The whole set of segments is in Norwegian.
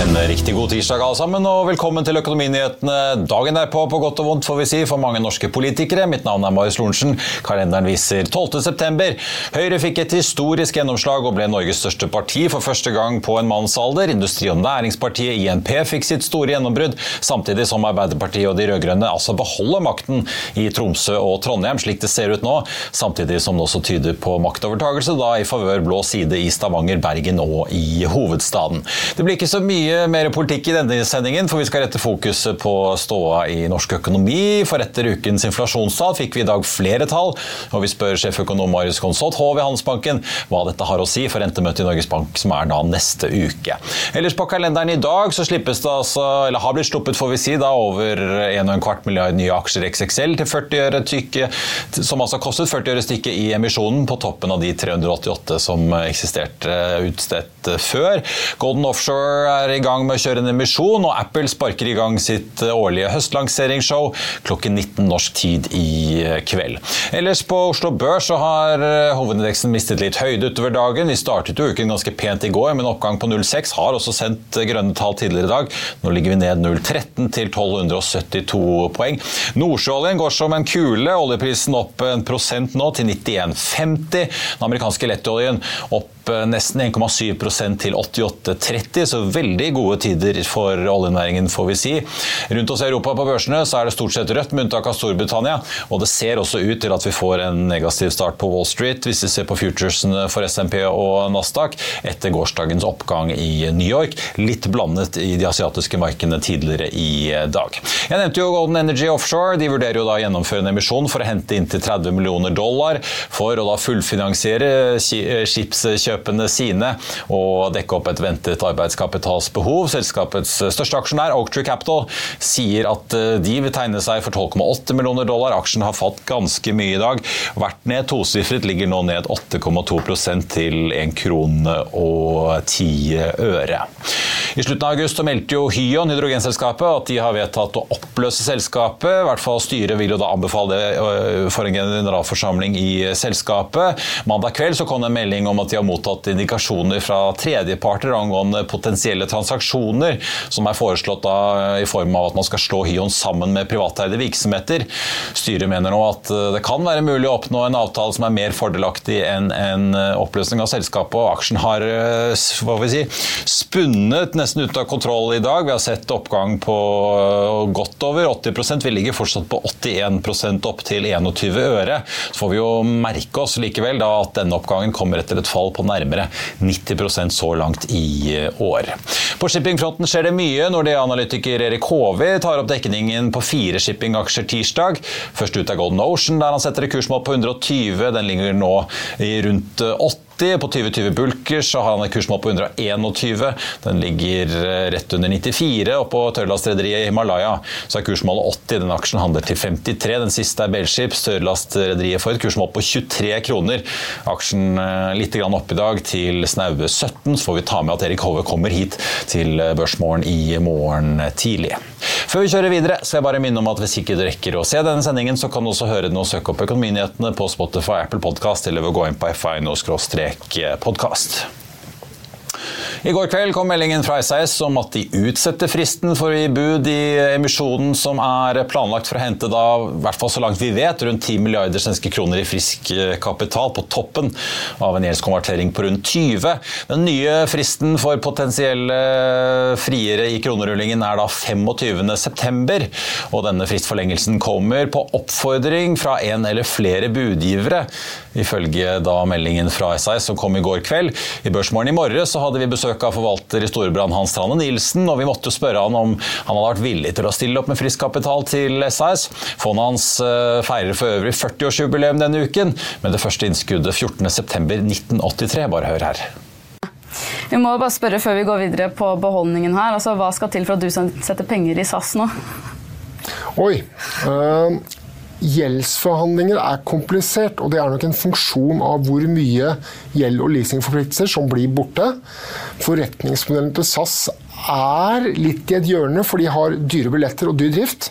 En riktig god tirsdag alle sammen, og velkommen til Økonominyhetene. Dagen derpå, på godt og vondt, får vi si, for mange norske politikere. Mitt navn er Marius Lorentzen. Kalenderen viser 12. september. Høyre fikk et historisk gjennomslag og ble Norges største parti for første gang på en mannsalder. Industri- og næringspartiet INP fikk sitt store gjennombrudd, samtidig som Arbeiderpartiet og de rød-grønne altså beholder makten i Tromsø og Trondheim, slik det ser ut nå. Samtidig som det også tyder på maktovertagelse, da i favør blå side i Stavanger, Bergen og i hovedstaden. Det blir ikke så mye mer politikk i denne sendingen, for vi skal rette fokuset på ståa i norsk økonomi. For etter ukens inflasjonstall fikk vi i dag flere tall, og vi spør sjeføkonom Marius Konsott Hov i Handelsbanken hva dette har å si for rentemøtet i Norges Bank, som er da neste uke. Ellers på kalenderen i dag så slippes det altså, eller har blitt sluppet, får vi si, da over 1,25 milliard nye aksjer XXL til 40 øre tykke, som altså kostet 40 øre stykket i emisjonen, på toppen av de 388 som eksisterte utstedt før. Golden Offshore er i gang med å kjøre en emisjon, og Apple sparker i gang sitt årlige høstlanseringsshow klokken 19 norsk tid i kveld. Ellers på Oslo Børs så har hovedindeksen mistet litt høyde utover dagen. Vi startet jo uken ganske pent i går, med en oppgang på 0,6. Har også sendt grønne tall tidligere i dag. Nå ligger vi ned 0,13 til 1272 poeng. Nordsjøoljen går som en kule. Oljeprisen opp en prosent nå til 91,50. Den amerikanske lettoljen opp nesten 1,7% til 88,30, så veldig gode tider for oljenæringen, får vi si. Rundt oss i Europa på børsene så er det stort sett rødt, med unntak av Storbritannia. Og det ser også ut til at vi får en negativ start på Wall Street, hvis vi ser på futuresene for SMP og Nasdaq, etter gårsdagens oppgang i New York. Litt blandet i de asiatiske markedene tidligere i dag. Jeg nevnte jo Golden Energy Offshore. De vurderer jo da å gjennomføre en emisjon for å hente inntil 30 millioner dollar for å da fullfinansiere skipskjøpene sine og dekke opp et ventet arbeidskapitalsbehov. Selskapets største aksjonær, Oaktree Capital, sier at de vil tegne seg for 12,8 millioner dollar. Aksjen har falt ganske mye i dag. Vært ned tosifret, ligger nå ned 8,2% til 1 krone og 10 øre. I slutten av august meldte jo Hyon, hydrogenselskapet, at de har vedtatt å oppløse selskapet. I hvert fall Styret vil jo da anbefale det for en generalforsamling i selskapet. Mandag kveld så kom det en melding om at de har mottatt indikasjoner fra tredjeparter angående potensielle transaksjoner, som er foreslått da i form av at man skal slå Hyon sammen med privateide virksomheter. Styret mener nå at det kan være mulig å oppnå en avtale som er mer fordelaktig enn en oppløsning av selskapet, og aksjen har vi si, spunnet nesten ut av kontroll i dag. Vi har sett oppgang på godt over 80 Vi ligger fortsatt på 81% opp til 21 øre. Så får vi jo merke oss likevel da at denne oppgangen kommer etter et fall på nærmere 90% så langt i år. På shippingfronten skjer det mye når det analytiker Erik Hove tar opp dekningen på fire shippingaksjer tirsdag. Først ut er Golden Ocean, der han setter et kursmål på 120. Den ligger nå i rundt 80. På 2020 Bulker så har han et kursmål på 121. Den ligger rett under 94. Og på tørrlastrederiet Himalaya så er kursmålet 80. Den aksjen handler til 53. Den siste er Bellships. Tørrlastrederiet får et kursmål på 23 kroner. Aksjen litt opp i dag til snaue 17. Så får vi ta med at Erik Hove kommer hit til Børsmorgen i morgen tidlig. Før vi kjører videre, vil jeg bare minne om at hvis ikke du rekker å se denne sendingen, så kan du også høre den og søke opp Økonominyhetene på Spotify, Apple Podcast eller ved å gå inn på fi.no podkast. I går kveld kom meldingen fra SAS om at de utsetter fristen for å gi bud i emisjonen som er planlagt for å hente da, i hvert fall så langt vi vet, rundt 10 milliarder svenske kroner i frisk eh, kapital på toppen av en gjeldskonvertering på rundt 20. Den nye fristen for potensielle friere i kronerullingen er da 25.9, og denne fristforlengelsen kommer på oppfordring fra en eller flere budgivere, ifølge da meldingen fra SAS som kom i går kveld. I Børsmorgen i morges så hadde vi besøk besøk av forvalter i Storebrand Hans Trane Nilsen, og vi måtte spørre han om han hadde vært villig til å stille opp med frisk kapital til SAS. Fondet hans eh, feirer for øvrig 40-årsjubileum denne uken, med det første innskuddet 14.9.1983. Bare hør her. Vi må bare spørre før vi går videre på beholdningen her. Altså, hva skal til for at du setter penger i SAS nå? Oi. Uh, Gjeldsforhandlinger er komplisert, og det er nok en funksjon av hvor mye gjeld- og leasingforpliktelser som blir borte. Forretningsmodellen til SAS er litt i et hjørne, for de har dyre billetter og dyr drift.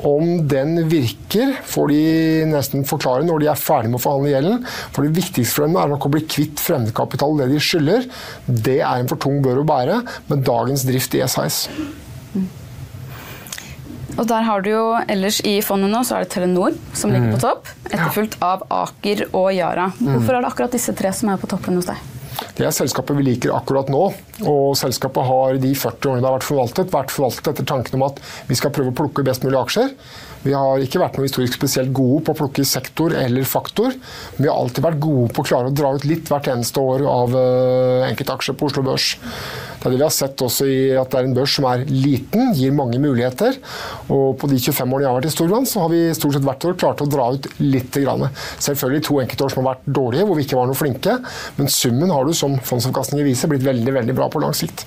Om den virker, får de nesten forklare når de er ferdig med å forhandle gjelden. For det viktigste for dem er nok å bli kvitt fremmedkapital, det de skylder. Det er en for tung bør å bære med dagens drift i SAS. Og der har du jo ellers i fondet nå så er det Telenor som ligger på mm. topp, etterfulgt av Aker og Yara. Mm. Hvorfor er det akkurat disse tre som er på toppen hos deg? Det er selskapet vi liker akkurat nå. Og selskapet har de 40 årene det har vært forvaltet, vært forvaltet etter tanken om at vi skal prøve å plukke best mulig aksjer. Vi har ikke vært noe historisk spesielt gode på å plukke sektor eller faktor. Men vi har alltid vært gode på å klare å dra ut litt hvert eneste år av uh, enkeltaksjer på Oslo Børs. Det er det vi har sett også i at det er en børs som er liten, gir mange muligheter. Og på de 25 årene jeg har vært i Storbritannia, så har vi stort sett hvert år klart å dra ut litt. Grann. Selvfølgelig to enkeltår som har vært dårlige, hvor vi ikke var noe flinke. Men summen har du, som fondsavkastninger viser, blitt veldig, veldig bra på lang sikt.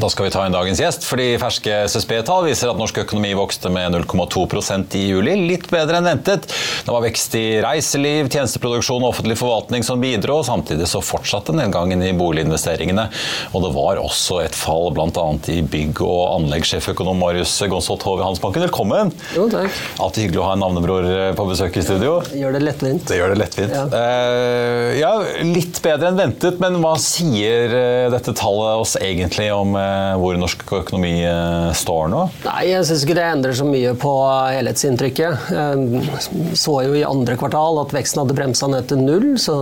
Da skal vi ta inn dagens gjest, fordi ferske SSB-tall viser at norsk økonomi vokste med 0,2% i juli. Litt bedre enn ventet. Det var vekst i reiseliv, tjenesteproduksjon og offentlig forvaltning som bidro. Samtidig så fortsatte nedgangen i boliginvesteringene. Og det var også et fall bl.a. i bygg- og anleggssjeføkonom Marius Gonsholt Hove Hansbanken. Velkommen! Jo, takk. Alltid hyggelig å ha en navnebror på besøk i studio. Gjør det lettvint. Det gjør det lettvint. Ja. Uh, ja, litt bedre enn ventet, men hva sier uh, dette tallet oss egentlig om uh, hvor norsk økonomi står nå? Nei, jeg syns ikke det endrer så mye på helhetsinntrykket. Jeg så jo i andre kvartal at veksten hadde bremsa ned til null, så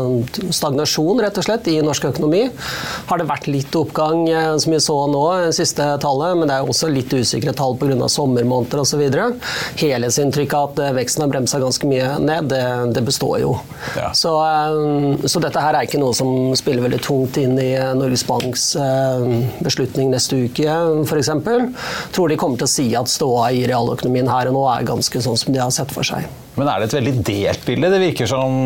stagnasjon rett og slett i norsk økonomi. Har det vært litt oppgang, som vi så nå, siste tallet, men det er også litt usikre tall pga. sommermåneder osv. Helhetsinntrykket at veksten har bremsa ganske mye ned, det, det består jo. Ja. Så, så, dette her er ikke noe som spiller veldig tungt inn i Norges Banks beslutning neste uke, f.eks. Tror de kommer til å si at ståa i realøkonomien her og nå er ganske sånn som de har sett for seg. Men er det et veldig delt bilde? Det virker som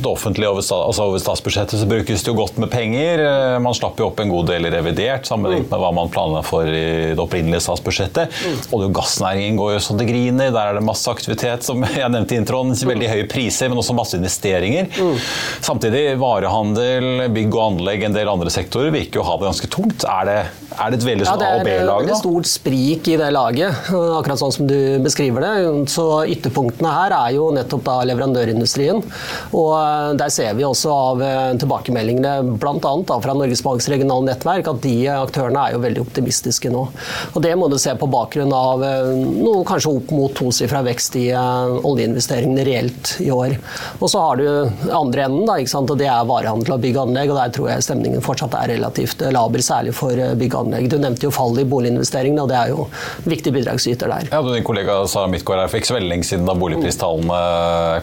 det offentlige over, altså over statsbudsjettet så brukes det jo godt med penger. Eh, man slapp jo opp en god del i revidert sammenlignet med hva man planla for i det opprinnelige statsbudsjettet. Mm. Olje- og gassnæringen går jo så det griner. Der er det masse aktivitet, som jeg nevnte i introen. Veldig høye priser, men også masse investeringer. Mm. Samtidig, varehandel, bygg og anlegg, en del andre sektorer virker jo å ha det ganske tungt. Er det, er det et veldig sånn ja, A- og B-lag? Det er et stort sprik i det laget, akkurat sånn som du beskriver det. Så ytterpunktene her er jo jo nettopp da leverandørindustrien. Og eh, der ser vi også av eh, tilbakemeldingene bl.a. fra Norges Banks regionale nettverk at de aktørene er jo veldig optimistiske nå. Og det må du se på bakgrunn av eh, noe kanskje opp mot tosifra vekst i oljeinvesteringene reelt i år. Og så har du andre enden, da, og det er varehandel og bygg og anlegg. og Der tror jeg stemningen fortsatt er relativt laber, særlig for bygg og anlegg. Du nevnte jo fallet i boliginvesteringene, og det er jo en viktig bidragsyter der. Ja, Din kollega Sara Midtgaard her veldig lenge siden da boligpristallene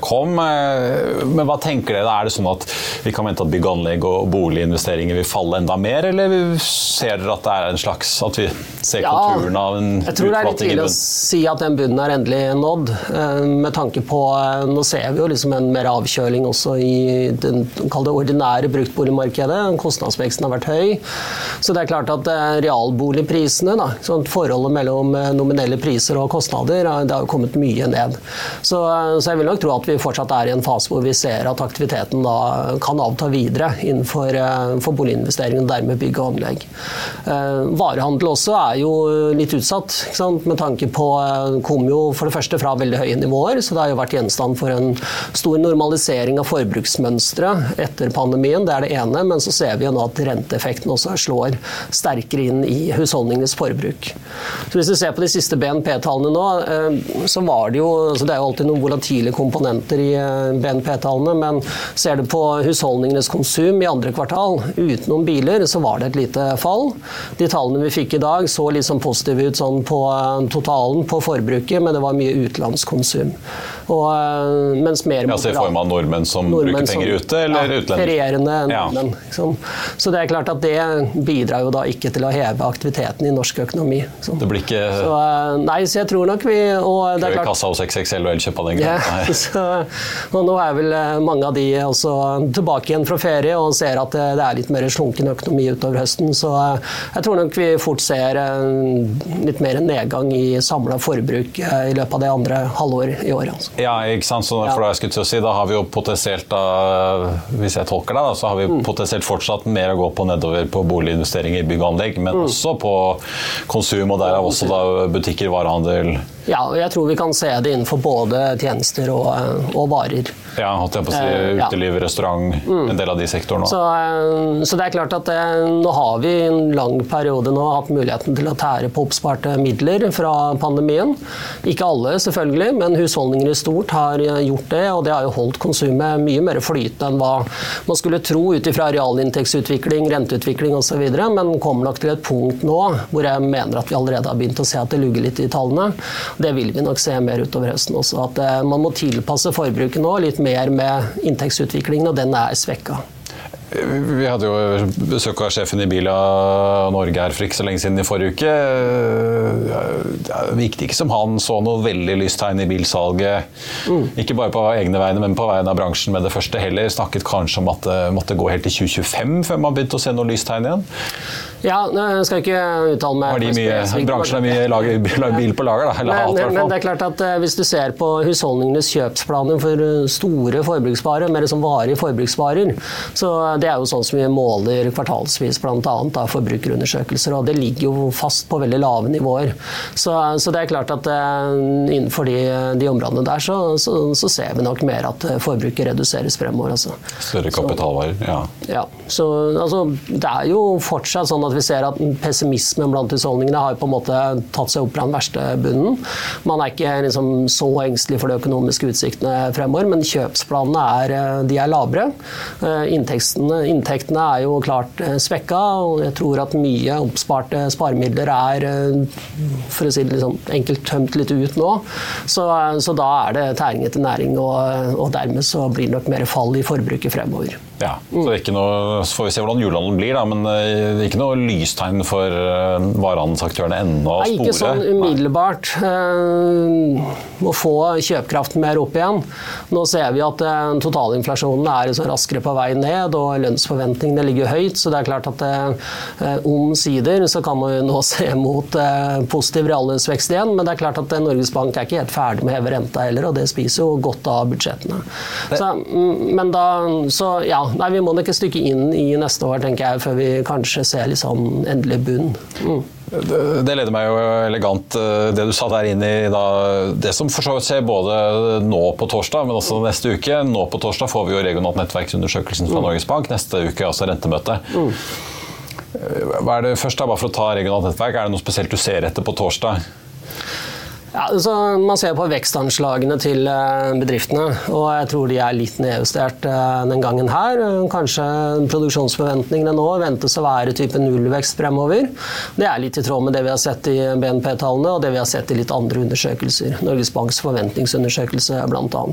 kom. Eh, men hva tenker dere? Er det sånn at vi kan vente at bygg og anlegg og boliginvesteringer vil falle enda mer, eller ser dere at det er en slags at vi ser ja, konturene av en utvatting i bunnen? Jeg tror det er litt tidlig å si at den bunnen er endelig nådd, eh, med tanke på eh, Nå ser vi jo liksom en mer avkjøling også i den det ordinære bruktboligmarkedet. Kostnadsveksten har vært høy. Så det er klart at realboligprisene, da, sånn forholdet mellom nominelle priser og kostnader, det har kommet mye ned. Så så jeg vil nok tro at vi fortsatt er i en fase hvor vi ser at aktiviteten da kan avta videre innenfor eh, for boliginvestering og dermed bygg og anlegg. Eh, varehandel også er jo litt utsatt, med tanke på eh, kom jo for det første fra veldig høye nivåer, så det har jo vært gjenstand for en stor normalisering av forbruksmønstre etter pandemien. Det er det ene, men så ser vi jo nå at renteeffekten også slår sterkere inn i husholdningenes forbruk. Så Hvis du ser på de siste BNP-tallene nå, så var det jo altså Det er jo alltid noen volatile komponenter i eh, BNP-tallene, men ser du på husholdningenes konsum i andre kvartal utenom biler, så var det et lite fall. De tallene vi fikk i dag så litt sånn positive ut sånn på eh, totalen på forbruket, men det var mye utenlandskonsum. Og, eh, mens mer ja, Så i form av nordmenn som nordmenn bruker penger som, ute, eller ja, utlendinger? Ferierende nordmenn. Ja. Liksom. Så det er klart at det bidrar jo da ikke til å heve aktiviteten i norsk økonomi. Liksom. Det blir ikke så, Nei, så jeg tror nok vi og det er klart, kassa hos XXL og Elkjøp av den ja, så, og nå er vel eh, mange av de også tilbake igjen fra ferie og ser at det er litt mer slunken økonomi utover høsten. Så eh, jeg tror nok vi fort ser eh, litt mer nedgang i samla forbruk i løpet av det andre halvår i år. Altså. Ja, ikke sant. Så for da, jeg skulle si, da har vi jo potensielt, da, hvis jeg tolker deg, så har vi mm. potensielt fortsatt mer å gå på nedover på boliginvesteringer, bygg og anlegg, men mm. også på konsum, og derav også da butikker, varehandel ja, og jeg tror vi kan se det innenfor både tjenester og, og varer. Ja, holdt jeg på å si. Eh, uteliv, restaurant, mm. en del av de sektorene. Så, eh, så, det er klart at eh, nå har vi en lang periode nå hatt muligheten til å tære på oppsparte midler fra pandemien. Ikke alle, selvfølgelig, men husholdninger i stort har gjort det. Og det har jo holdt konsumet mye mer flytende enn hva man skulle tro ut ifra realinntektsutvikling, renteutvikling osv. Men kommer nok til et punkt nå hvor jeg mener at vi allerede har begynt å se at det lugger litt i tallene. Det vil vi nok se mer utover høsten også. At man må tilpasse forbruket nå litt mer mer med inntektsutviklingen, og den er svekka. Vi hadde jo besøk av sjefen i Bila Norge her for ikke så lenge siden i forrige uke. Det virket ikke som han så noe veldig lystegn i bilsalget. Mm. Ikke bare på egne vegne, men på vegne av bransjen med det første heller. Snakket kanskje om at det måtte gå helt til 2025 før man begynte å se noe lystegn igjen. Ja, jeg skal ikke uttale meg Har de mye, Bransjen har mye lager, bil på lager, da? Eller men, hat, men det er klart at uh, Hvis du ser på husholdningenes kjøpsplaner for uh, store forbruksvarer, mer som varige forbruksvarer, så det er jo sånn som vi måler kvartalsvis bl.a. forbrukerundersøkelser, og det ligger jo fast på veldig lave nivåer. Så, så det er klart at innenfor de, de, områdene der så, så, så, ser vi nok mer at forbruket reduseres fremover. Altså. Større kapitalvarer, ja. ja. Så altså, det er jo fortsatt sånn at vi ser at pessimismen blant husholdningene har på en måte tatt seg opp fra den verste bunnen. Man er ikke liksom så engstelig for de økonomiske utsiktene fremover, men kjøpsplanene er, eh, er labre. Inntektene, inntektene, er jo klart svekka, og jeg tror at mye oppsparte sparemidler er for å si det liksom enkelt tømt litt ut nå. Så, så da er det tæring etter næring, og, og dermed så blir det nok mer fall i forbruket fremover. Ja, så ikke noe, så får vi se hvordan julehandelen blir, da, men er ikke noe lystegn for uh, varehandelsaktørene ennå? Nei, ikke sånn umiddelbart. Uh, å få kjøpekraften mer opp igjen. Nå ser vi at uh, totalinflasjonen er så raskere på vei ned, og lønnsforventningene ligger høyt. Så det er klart at uh, omsider så kan man jo nå se mot positiv reallønnsvekst igjen. Men det er klart at Norges Bank er ikke helt ferdig med å heve renta heller, og det spiser jo godt av budsjettene. Så, mm, men da, så ja, nei, Vi må nok et stykke inn i neste år, tenker jeg, før vi kanskje ser litt sånn endelig bunn. Mm. Det, det leder meg jo elegant, eh, det du sa der inn i da, det som for så vidt skjer både nå på torsdag, men også neste uke. Nå på torsdag får vi jo regionalt nettverksundersøkelsen fra mm. Norges Bank. Neste uke altså rentemøte. Mm. Eh, hva er det først da, bare for å ta regionalt nettverk, Er det noe spesielt du ser etter på torsdag? Ja, altså, man ser på vekstanslagene til eh, bedriftene, og jeg tror de er litt nedjustert eh, den gangen her. Kanskje produksjonsforventningene nå ventes å være type nullvekst fremover. Det er litt i tråd med det vi har sett i BNP-tallene og det vi har sett i litt andre undersøkelser. Norges Banks forventningsundersøkelse bl.a.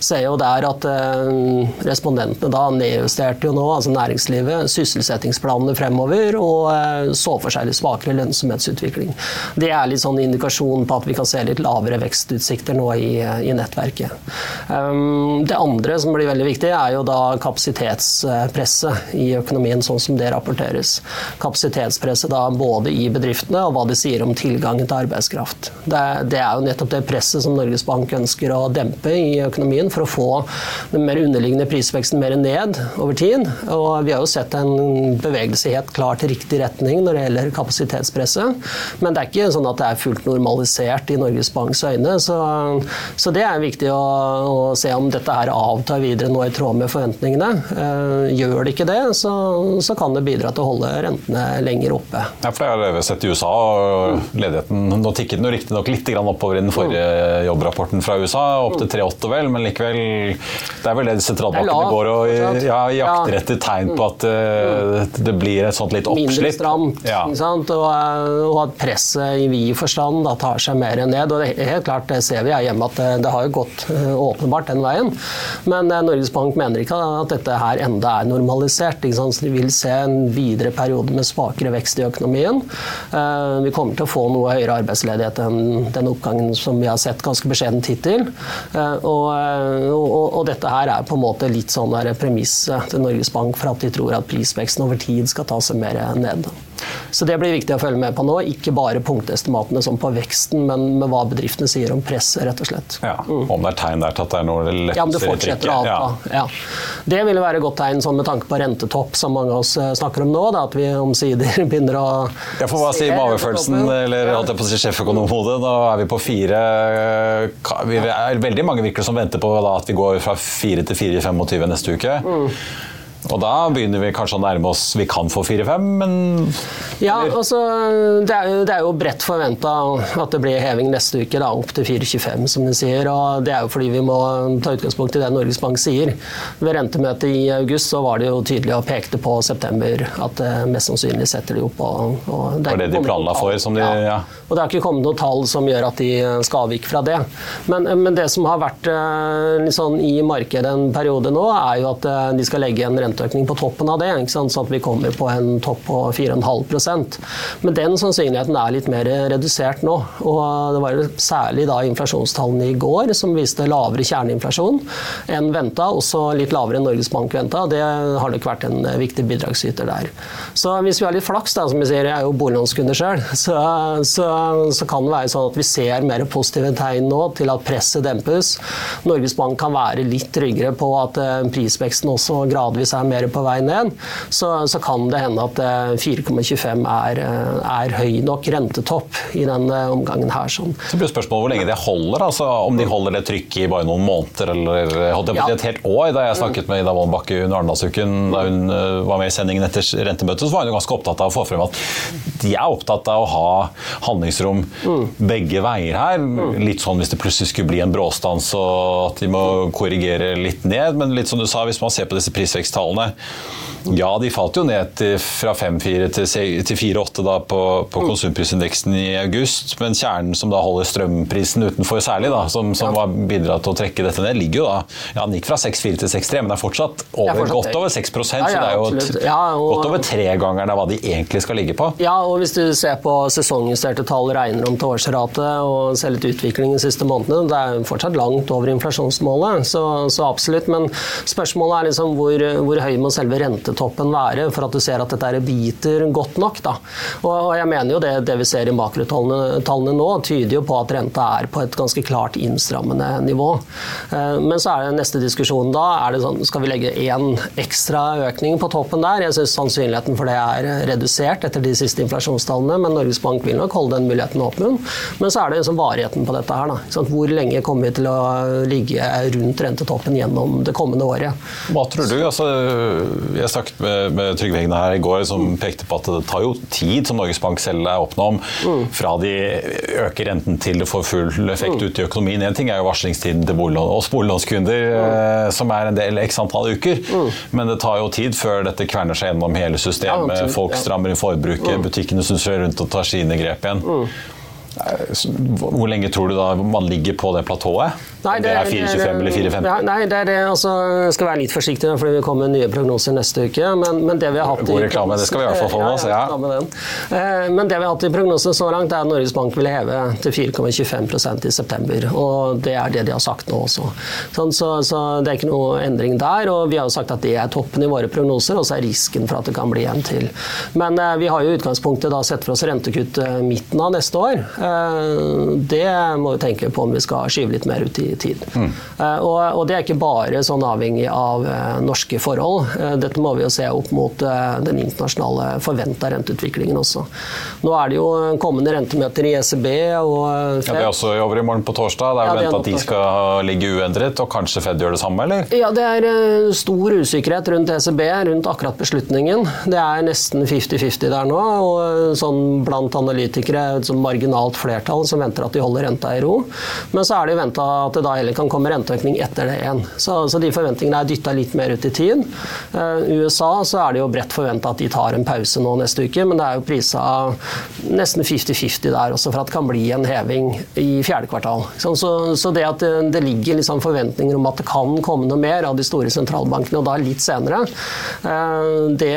Ser jo der at eh, respondentene da nedjusterte jo nå, altså næringslivet, sysselsettingsplanene fremover og så for seg litt svakere lønnsomhetsutvikling. Det er litt sånn indikasjon på at vi kan se litt lavere vekstutsikter nå i, i nettverket. Um, det andre som blir veldig viktig, er jo da kapasitetspresset i økonomien, sånn som det rapporteres. Kapasitetspresset da både i bedriftene og hva de sier om tilgangen til arbeidskraft. Det, det er jo nettopp det presset som Norges Bank ønsker å dempe i økonomien for å få den mer underliggende prisveksten mer ned over tid. Og vi har jo sett en bevegelse helt klart i riktig retning når det gjelder kapasitetspresset. Men det er ikke sånn at det er fullt normalisert i Norge Norges Banks øyne. Så, så det er viktig å, å, se om dette her avtar videre nå i tråd med forventningene. Eh, gjør det ikke det, så, så, kan det bidra til å holde rentene lenger oppe. Ja, for Det har vi sett i USA. ledigheten, Nå tikket den riktignok litt oppover i den forrige jobbrapporten fra USA, opp til 3,8 vel, men likevel Det er vel det sentralbankene går og ja, jakter etter tegn på at uh, det blir et sånt litt oppslitt. Mindre stramt, ja. og, og, at presset i vid forstand da, tar seg mer ned ned. og helt klart, det ser vi her hjemme at eh, det har gått eh, åpenbart den veien. Men eh, Norges Bank mener ikke at dette her enda er normalisert. Så de vil se en videre periode med svakere vekst i økonomien. Vi kommer til å få noe høyere arbeidsledighet enn den oppgangen som vi har sett ganske beskjedent hittil. Og, og, og, dette her er på en måte litt sånn premisset til Norges Bank for at de tror at prisveksten over tid skal ta seg mer ned. Så det blir viktig å følge med på nå. Ikke bare punktestimatene som på veksten, men med hva bedriftene sier om presset, rett og slett. Ja, mm. Om det er tegn der til at det er noe lettere Ja, om det fortsetter å avta. Ja. Det ville være et godt tegn sånn med tanke på rentetopp, som mange av oss eh, snakker om nå. Da, at vi omsider begynner å Jeg får bare si magefølelsen, eller holdt jeg på å si sjeføkonomhodet. Da er vi på fire vi er Veldig mange virker som venter på da, at vi går fra fire til fire i 25 neste uke. Mm. Og da begynner vi kanskje å nærme oss Vi kan få 4-5, men Ja, altså det er, jo, det er jo bredt forventa at det blir heving neste uke, da, opp til 4,25, som de sier. Og det er jo fordi vi må ta utgangspunkt i det Norges Bank sier. Ved rentemøtet i august så var det jo tydelig og pekte på september at det mest sannsynlig setter de opp. Og, og det var det de planla for? Som de, ja. ja. Og det har ikke kommet noen tall som gjør at de skal avvike fra det. Men, men det som har vært uh, sånn i markedet en periode nå, er jo at uh, de skal legge en rente renteøkning på toppen av det, så at vi kommer på en topp på 4,5% Men den sannsynligheten er litt mer redusert nå. og Det var særlig da inflasjonstallene i går som viste lavere kjerneinflasjon enn venta, også litt lavere enn Norges Bank venta. Det har nok vært en viktig bidragsyter der. Så hvis vi har litt flaks, da, som vi sier, jeg er jo boliglånskunde sjøl, så, så, så, kan det være sånn at vi ser mer positive tegn nå til at presset dempes. Norges Bank kan være litt tryggere på at eh, prisveksten også gradvis er mer på vei ned, så, så kan det hende at 4,25 er, er, høy nok rentetopp i denne omgangen her. Sånn. Så blir spørsmålet hvor lenge det holder, altså om de holder det trykket i bare noen måneder eller holdt jeg på ja. et helt år. Da jeg snakket med Ida Wolden Bakke under Arendalsuken, da hun var med i sendingen etter rentemøtet, så var hun ganske opptatt av å få frem at de er opptatt av å ha handlingsrom mm. begge veier her. Mm. Litt sånn hvis det plutselig skulle bli en bråstans og at de må korrigere litt ned. Men litt som du sa, hvis man ser på disse prisveksttallene ja, de falt jo ned til, fra 5,4 til 4,8 på, på, konsumprisindeksen i august. Men kjernen som da holder strømprisen utenfor særlig, da, som, som ja. har bidratt til å trekke dette ned, ligger jo da ja, Den gikk fra 6,4 til 6,3, men det er fortsatt, over, er fortsatt godt over 6 ja, så det er jo og, godt over tregangeren av hva de egentlig skal ligge på. Ja, og hvis du ser på sesongjusterte tall, regner om til årsrate og ser litt utvikling de siste månedene, det er fortsatt langt over inflasjonsmålet, så, så absolutt. Men spørsmålet er liksom hvor, hvor høy må selve rentetoppen være for at du ser at dette biter godt nok. Da. Og, jeg mener jo det, det vi ser i makrotallene nå, tyder jo på at renta er på et ganske klart innstrammende nivå. Eh, men så er det neste diskusjon da er det sånn, skal vi legge én ekstra økning på toppen der. Jeg syns sannsynligheten for det er redusert etter de siste inflasjonstallene, men Norges Bank vil nok holde den muligheten åpen. Men så er det liksom varigheten på dette her. Da. Hvor lenge kommer vi til å ligge rundt rentetoppen gjennom det kommende året? Hva tror du? Altså, jeg snakket med, med Trygve Hegna her i går, som pekte på at det tar jo tid, som Norges Bank selv er åpne om, mm. fra de øker renten til det får full effekt mm. ut i økonomien. En ting er jo varslingstiden til boliglånskunder, mm. som er en del x antall uker. Men det tar jo tid før dette kverner seg gjennom hele systemet. Folk strammer inn forbruket, butikkene snur rundt og tar sine grep igjen. Hvor lenge tror du da man ligger på det platået? Nei, det, er 4,25 eller 4,50? Nei, det er det. Altså, jeg skal være litt forsiktig, for vi kommer med nye prognoser neste uke. Men, men det vi har hatt God reklame, det skal vi i hvert fall få med oss. Ja. Eh, men det vi har hatt i prognosene så langt, er at Norges Bank vil heve til 4,25% i september. Og det er det de har sagt nå også. Sånn, så, så, det er ikke noe endring der. Og vi har jo sagt at det er toppen i våre prognoser, og så er risken for at det kan bli en til. Men eh, vi har jo i utgangspunktet da sett for oss rentekutt eh, midten av neste år. Det må vi tenke på om vi skal skyve litt mer ut i tid. Mm. Og, og, det er ikke bare sånn avhengig av uh, norske forhold. Uh, dette må vi jo se opp mot den internasjonale forventa renteutviklingen også. Nå er det jo kommende rentemøter i ECB og Fed. Ja, det er også over i morgen på torsdag. Det er vel ja, venta at de skal ligge uendret, og kanskje Fed gjør det samme, eller? Ja, det er stor usikkerhet rundt ECB, rundt akkurat beslutningen. Det er nesten 50-50 der nå, og sånn blant analytikere som sånn marginalt flertall som venter at de holder renta i ro. Men så er det jo venta at det da heller kan komme renteøkning etter det igjen. Så, så de forventningene er dytta litt mer ut i tid. Uh, USA så er det jo bredt forventa at de tar en pause nå neste uke, men det er jo prisa nesten 50-50 der også for at det kan bli en heving i fjerde kvartal. Så, så, så det at det, det ligger liksom forventninger om at det kan komme noe mer av de store sentralbankene, og da litt senere, uh, det,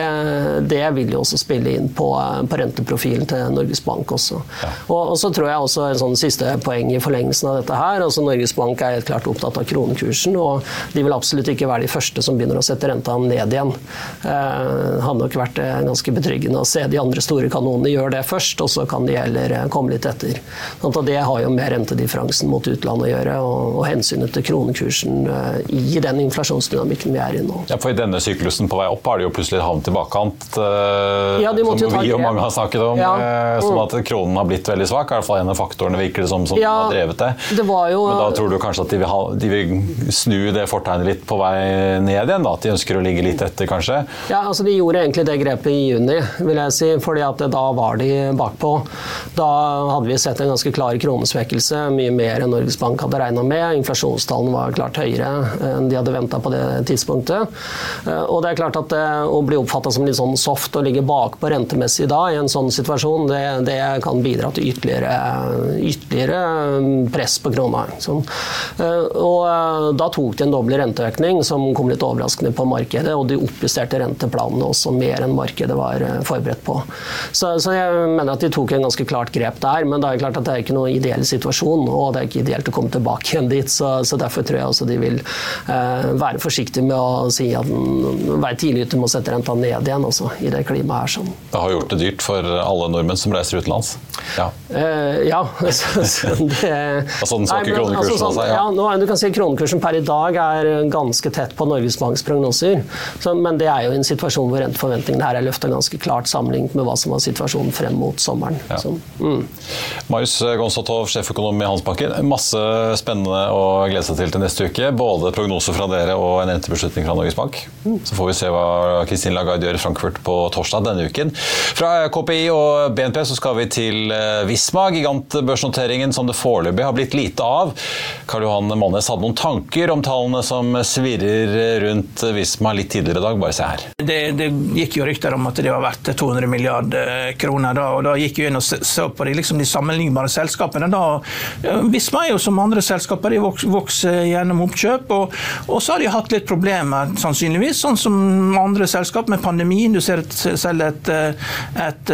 det, vil jo også spille inn på, på renteprofilen til Norges Bank også. Ja. Og, og, så tror jeg også en sånn siste poeng i forlengelsen av dette her, altså Norges Bank er helt klart opptatt av kronekursen, og de vil absolutt ikke være de første som begynner å sette renta ned igjen. Det eh, hadde nok vært eh, ganske betryggende å se de andre store kanonene gjøre det først, og så kan de heller eh, komme litt etter. Sånn det har jo med rentedifferansen mot utlandet å gjøre, og, hensynet til kronekursen i den inflasjonsdynamikken vi er i nå. Ja, for I denne syklusen på vei opp har de jo plutselig havnet i bakkant, ja, som vi og mange har snakket om. Ja. Som at kronen har blitt veldig svak, i hvert fall en av faktorene virker det som, som ja, har drevet det. det jo, Men da tror du kanskje at de vil, ha, de vil snu det fortegnet litt på vei ned igjen? Da? At de ønsker å ligge litt etter, kanskje? Ja, altså De gjorde egentlig det grepet i juni, vil jeg si. fordi at da var de bakpå. Da hadde vi sett en ganske klar kronesvekkelse, mye mer enn Norges Bank hadde regna med. Inflasjonstallene var klart høyere enn de hadde venta på det tidspunktet. Eh, og det er klart at det, å bli oppfatta som litt sånn soft og ligge bakpå rentemessig da, i en sånn situasjon, det, det kan bidra til ytterligere, ytterligere press på krona. Sånn. Eh, og eh, da tok de en doble renteøkning som kom litt overraskende på markedet, og de oppjusterte renteplanene også mer enn markedet var eh, forberedt på. Så, så, jeg mener at de tok en ganske klart grep der, men det er klart at det er ikke noen ideell situasjon, og det er ikke ideelt å komme tilbake igjen dit, så, så derfor tror jeg også de vil eh, være forsiktige med å si at være tidlig ute med å sette renta ned igjen også, i det klimaet her. Sånn. Det har gjort det dyrt for alle nordmenn som reiser utenlands? Ja. Eh, Uh, ja. det, altså den svake kronekursen altså, sånn, altså, ja. nå, Du kan si Kronekursen per i dag er ganske tett på Norges Banks prognoser. Så, men det er jo en situasjon hvor renteforventningene her er løfta ganske klart sammenlignet med hva som var situasjonen frem mot sommeren. Ja. Så, mm. Marius Gonstatov, sjeføkonom i Handelsbanken. Masse spennende å glede seg til til neste uke. Både prognoser fra dere og en rentebeslutning fra Norges Bank. Mm. Så får vi se hva Kristin Lagarde gjør i Frankfurt på torsdag denne uken. Fra KPI og BNP så skal vi til eh, Visma, gigantbørsnoteringen som det foreløpig har blitt lite av. Karl Johan Mannes hadde noen tanker om tallene som svirrer rundt Visma litt tidligere i dag. Bare se her. Det, det gikk jo rykter om at det var verdt 200 milliarder kroner. Da, og da gikk vi inn og så på de, liksom de sammenlignbare selskapene. Da, Visma er jo som andre selskaper, de vokser gjennom oppkjøp. Og, og, så har de hatt litt problemer, sannsynligvis, sånn som andre selskap med pandemien. Du ser selv et, et, et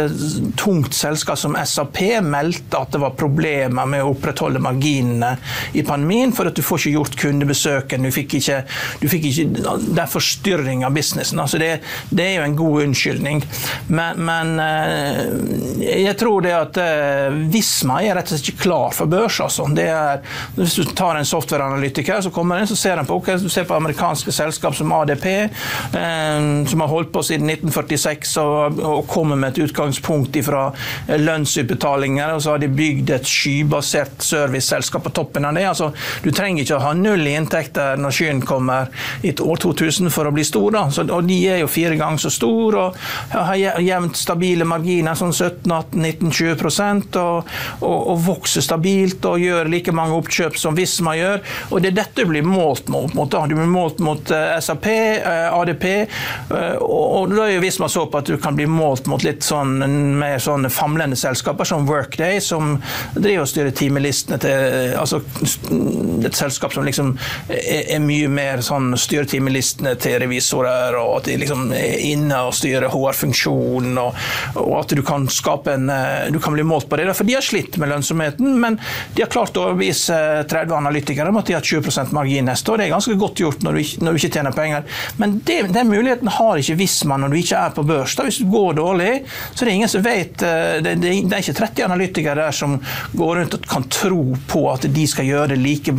tungt selskap som SAP meldte at det var problemer med å opprettholde marginene i pandemien, for at du får ikke gjort kundebesøken. Du fikk ikke, du fikk ikke, det er forstyrring av businessen. Altså det, det, er jo en god unnskyldning. Men, men eh, jeg tror det at eh, Visma er rett og slett ikke klar for børs. Altså. Er, hvis du tar en softwareanalytiker, så kommer den, så ser den på, okay, du ser på amerikanske selskap som ADP, eh, som har holdt på siden 1946 og, og kommer med et utgangspunkt fra lønnsutbetalinger, og har de bygd et skybasert serviceselskap på toppen av det. Altså, du trenger ikke å ha null i inntekter når skyen kommer i år 2000 for å bli stor. Så, og de er jo fire ganger så store og har jevnt stabile marginer, sånn 17-18-19-20 og, og, og vokser stabilt og gjør like mange oppkjøp som Visma gjør. Og det er dette du blir målt mot. mot du blir målt mot eh, SAP, eh, ADP, uh, og, og da er jo Visma så på at du kan bli målt mot litt sånn mer sånn famlende selskaper som Workday, som driver og styrer timelistene til altså Et selskap som liksom er, er mye mer sånn styrer timelistene til revisorer, og at de liksom er inne og styrer HR-funksjonen, og, og, at du kan skape en Du kan bli målt på det. For de har slitt med lønnsomheten, men de har klart å overbevise 30 analytikere om at de har 20 margin neste år. Det er ganske godt gjort når du, når du ikke tjener penger. Men det, den muligheten har ikke Visma når du ikke er på børs. Da, hvis du går dårlig, så det er ingen som vet eh, det, det, det, er ikke 30 analytikere der som går rundt og kan tro på at de skal like,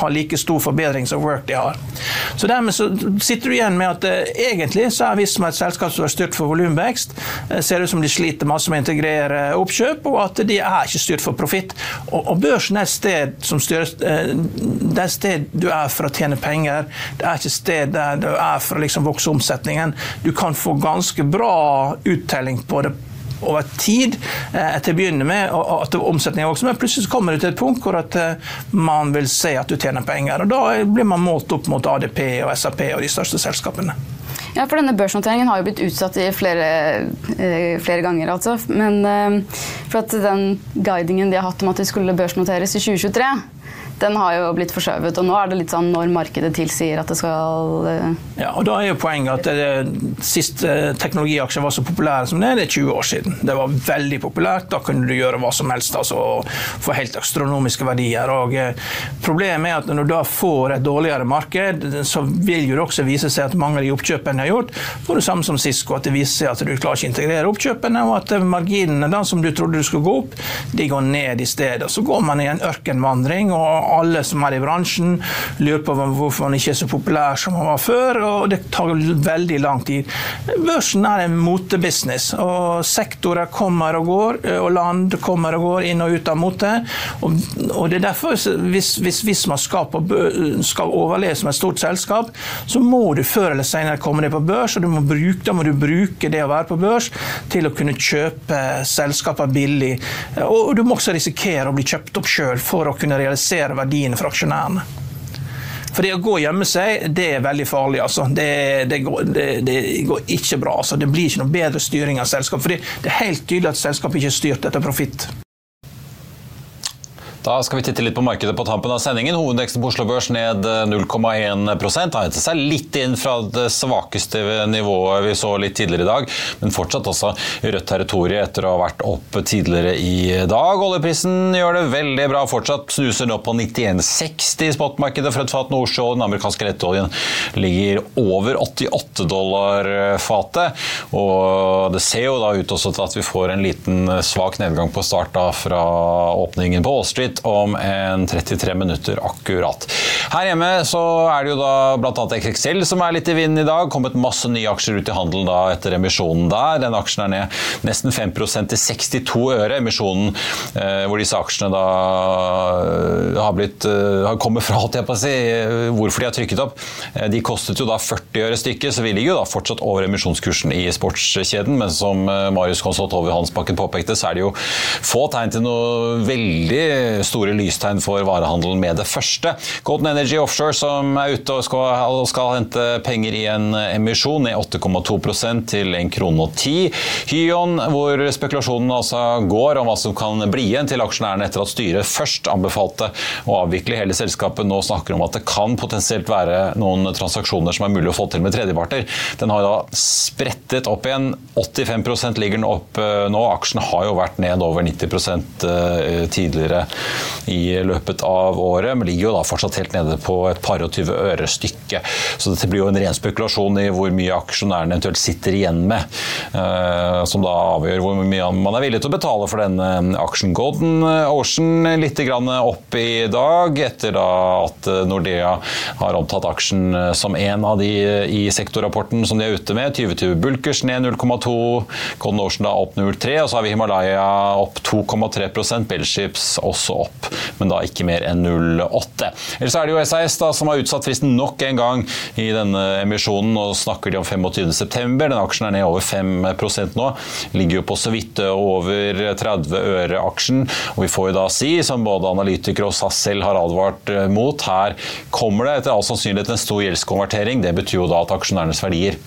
ha like stor forbedring som Work de har. Så Dermed så sitter du igjen med at eh, egentlig så er Visma et selskap som er styrt for volumvekst. Eh, ser ut som de sliter masse med å integrere oppkjøp, og at de er ikke styrt for profitt. Og, og, børsen er et sted som styres eh, Det er sted du er for å tjene penger. Det er ikke et sted der du er for å liksom vokse omsetningen. Du kan få ganske bra uttelling på det over tid eh, til å begynne med og at omsetningen også, men plutselig kommer du til et punkt hvor at eh, man vil se at du tjener penger. og Da blir man målt opp mot ADP og SAP og de største selskapene. Ja, for denne Børsnoteringen har jo blitt utsatt i flere, eh, flere ganger. altså. Men for at den guidingen de har hatt om at de skulle børsnoteres i 2023 den har jo blitt forskjøvet. Og nå er det litt sånn når markedet tilsier at det skal uh... Ja, og da er jo poenget at det, sist uh, teknologiaksjer var så populære som det, det er 20 år siden. Det var veldig populært. Da kunne du gjøre hva som helst altså, få helt astronomiske verdier. Og Problemet er at når du da får et dårligere marked, så vil jo det også vise seg at mange av de oppkjøpene har gjort, får det samme som Cisco, at det viser seg at du klarer ikke å integrere oppkjøpene, og at marginene da, som du trodde du skulle gå opp, de går ned i stedet. Så går man i en ørkenvandring. og alle som er i bransjen, lurer på hvorfor man ikke er så populær som man var før, og det tar veldig lang tid. Børsen er en motebusiness, og sektorer kommer og går, og land kommer og går inn og ut av mote. Og, og det er derfor, hvis, hvis, hvis man skal, på, skal, overleve som et stort selskap, så må du før eller senere komme deg på børs, og må bruke, da må du bruke det å være på børs til å kunne kjøpe selskaper billig. Og du må også risikere å bli kjøpt opp sjøl for å kunne realisere verdiene for aksjonærene. For det å gå og gjemme seg, det er veldig farlig. Altså. Det, det, går, det, det, går, ikke bra. Altså. Det blir ikke noe bedre styring av selskap. For det er helt tydelig at selskapet ikke er styrt etter profitt. Da skal vi titte litt på markedet på tampen av sendingen. Hovedveksten på Oslo Børs ned 0,1 Har hentet seg litt inn fra det svakeste nivået vi så litt tidligere i dag, men fortsatt også rødt territorium etter å ha vært opp tidligere i dag. Oljeprisen gjør det veldig bra fortsatt, snuser nå på 91,60 i spotmarkedet for et fat nordsjøolje. Den amerikanske lettoljen ligger over 88 dollar fatet, og det ser jo da ut også til at vi får en liten svak nedgang på start da fra åpningen på Wall Street om en 33 minutter akkurat. Her hjemme så er det jo da bl.a. XXL som er litt i vinden i dag. Kommet masse nye aksjer ut i handel da etter emisjonen der. Den aksjen er ned nesten 5 til 62 øre. Emisjonen eh, hvor disse aksjene da eh, har blitt eh, har kommet fra, holdt jeg på å si, hvorfor de har trykket opp. De kostet jo da 40 øre stykket, så vi ligger jo da fortsatt over emisjonskursen i sportskjeden. Men som Marius Konsult over Hansbakken påpekte, så er det jo få tegn til noe veldig store lystegn for varehandelen med det første. Golden Energy Offshore som er ute og skal, skal hente penger i en emisjon, ned 8,2% til 1 krone og 10. Hyon, hvor spekulasjonen altså går om hva som kan bli igjen til aksjonærene etter at styret først anbefalte å avvikle hele selskapet, nå snakker om at det kan potensielt være noen transaksjoner som er mulig å få til med tredjeparter. Den har da sprettet opp igjen. 85 ligger den opp eh, nå. Aksjen har jo vært ned over 90 eh, tidligere i løpet av året, men ligger jo da fortsatt helt nede på et par og tyve øre stykket. Så dette blir jo en ren spekulasjon i hvor mye aksjonærene eventuelt sitter igjen med, eh, som da avgjør hvor mye man er villig til å betale for denne aksjen. Golden Ocean litt opp i dag, etter da at Nordea har omtatt aksjen som en av de i sektorrapporten som de er ute med. 2020 Bulkers ned 0,2, Golden Ocean da opp 0,3, og så har vi Himalaya opp 2,3% Bellships også opp, men da ikke mer enn 0,8. Ellers er det jo SAS da, som har utsatt fristen nok en gang i denne emisjonen. og snakker de om 25.9. Den aksjen er ned over 5% nå. Ligger jo på så vidt over 30 øre aksjen. Og vi får jo da si, som både analytikere og SAS selv har advart mot, her kommer det etter all sannsynlighet en stor gjeldskonvertering. Det betyr jo da at aksjonærenes verdier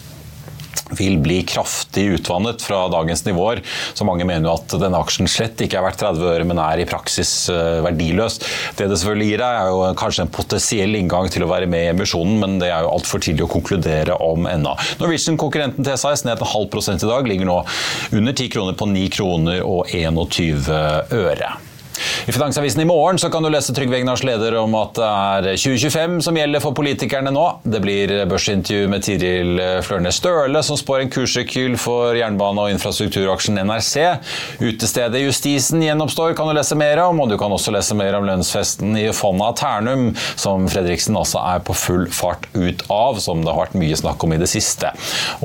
vil bli kraftig utvannet fra dagens nivåer. Så mange mener jo at denne aksjen slett ikke er verdt 30 øre, men er i praksis eh, verdiløs. Det det selvfølgelig gir deg, er jo kanskje en potensiell inngang til å være med i emisjonen, men det er jo altfor tidlig å konkludere om ennå. Norwegian, konkurrenten til SAS, ned en halv prosent i dag, ligger nå under 10 kroner på 9 kroner og 21 øre. I Finansavisen i morgen så kan du lese Trygve Egnars leder om at det er 2025 som gjelder for politikerne nå. Det blir børsintervju med Tiril Flørnes Støle, som spår en kursrekyl for jernbane- og infrastrukturaksjen NRC. Utestedet Justisen gjenoppstår kan du lese mer om, og du kan også lese mer om lønnsfesten i Fonna Ternum, som Fredriksen altså er på full fart ut av, som det har vært mye snakk om i det siste.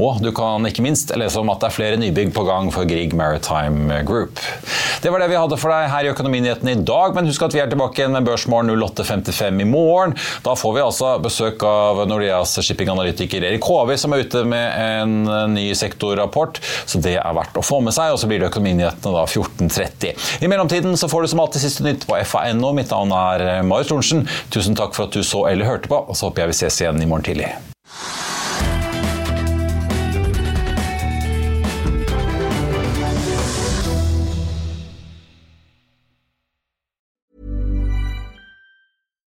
Og du kan ikke minst lese om at det er flere nybygg på gang for Grieg Maritime Group. Det var det vi hadde for deg her i Økonominyhetene i dag, men husk at vi er tilbake igjen med Børsmorgen 08.55 i morgen. Da får vi altså besøk av Nordeas shippinganalytiker Erik Håvi, som er ute med en ny sektorrapport, så det er verdt å få med seg. Og så blir det Økonominyhetene da 14.30. I mellomtiden så får du som alltid siste nytt på FA.no. Mitt navn er Marius Thorensen. Tusen takk for at du så eller hørte på, og så håper jeg vi ses igjen i morgen tidlig.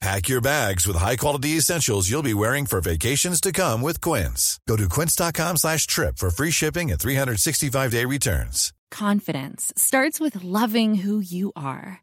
Pack your bags with high-quality essentials you'll be wearing for vacations to come with Quince. Go to quince.com slash trip for free shipping and 365-day returns. Confidence starts with loving who you are.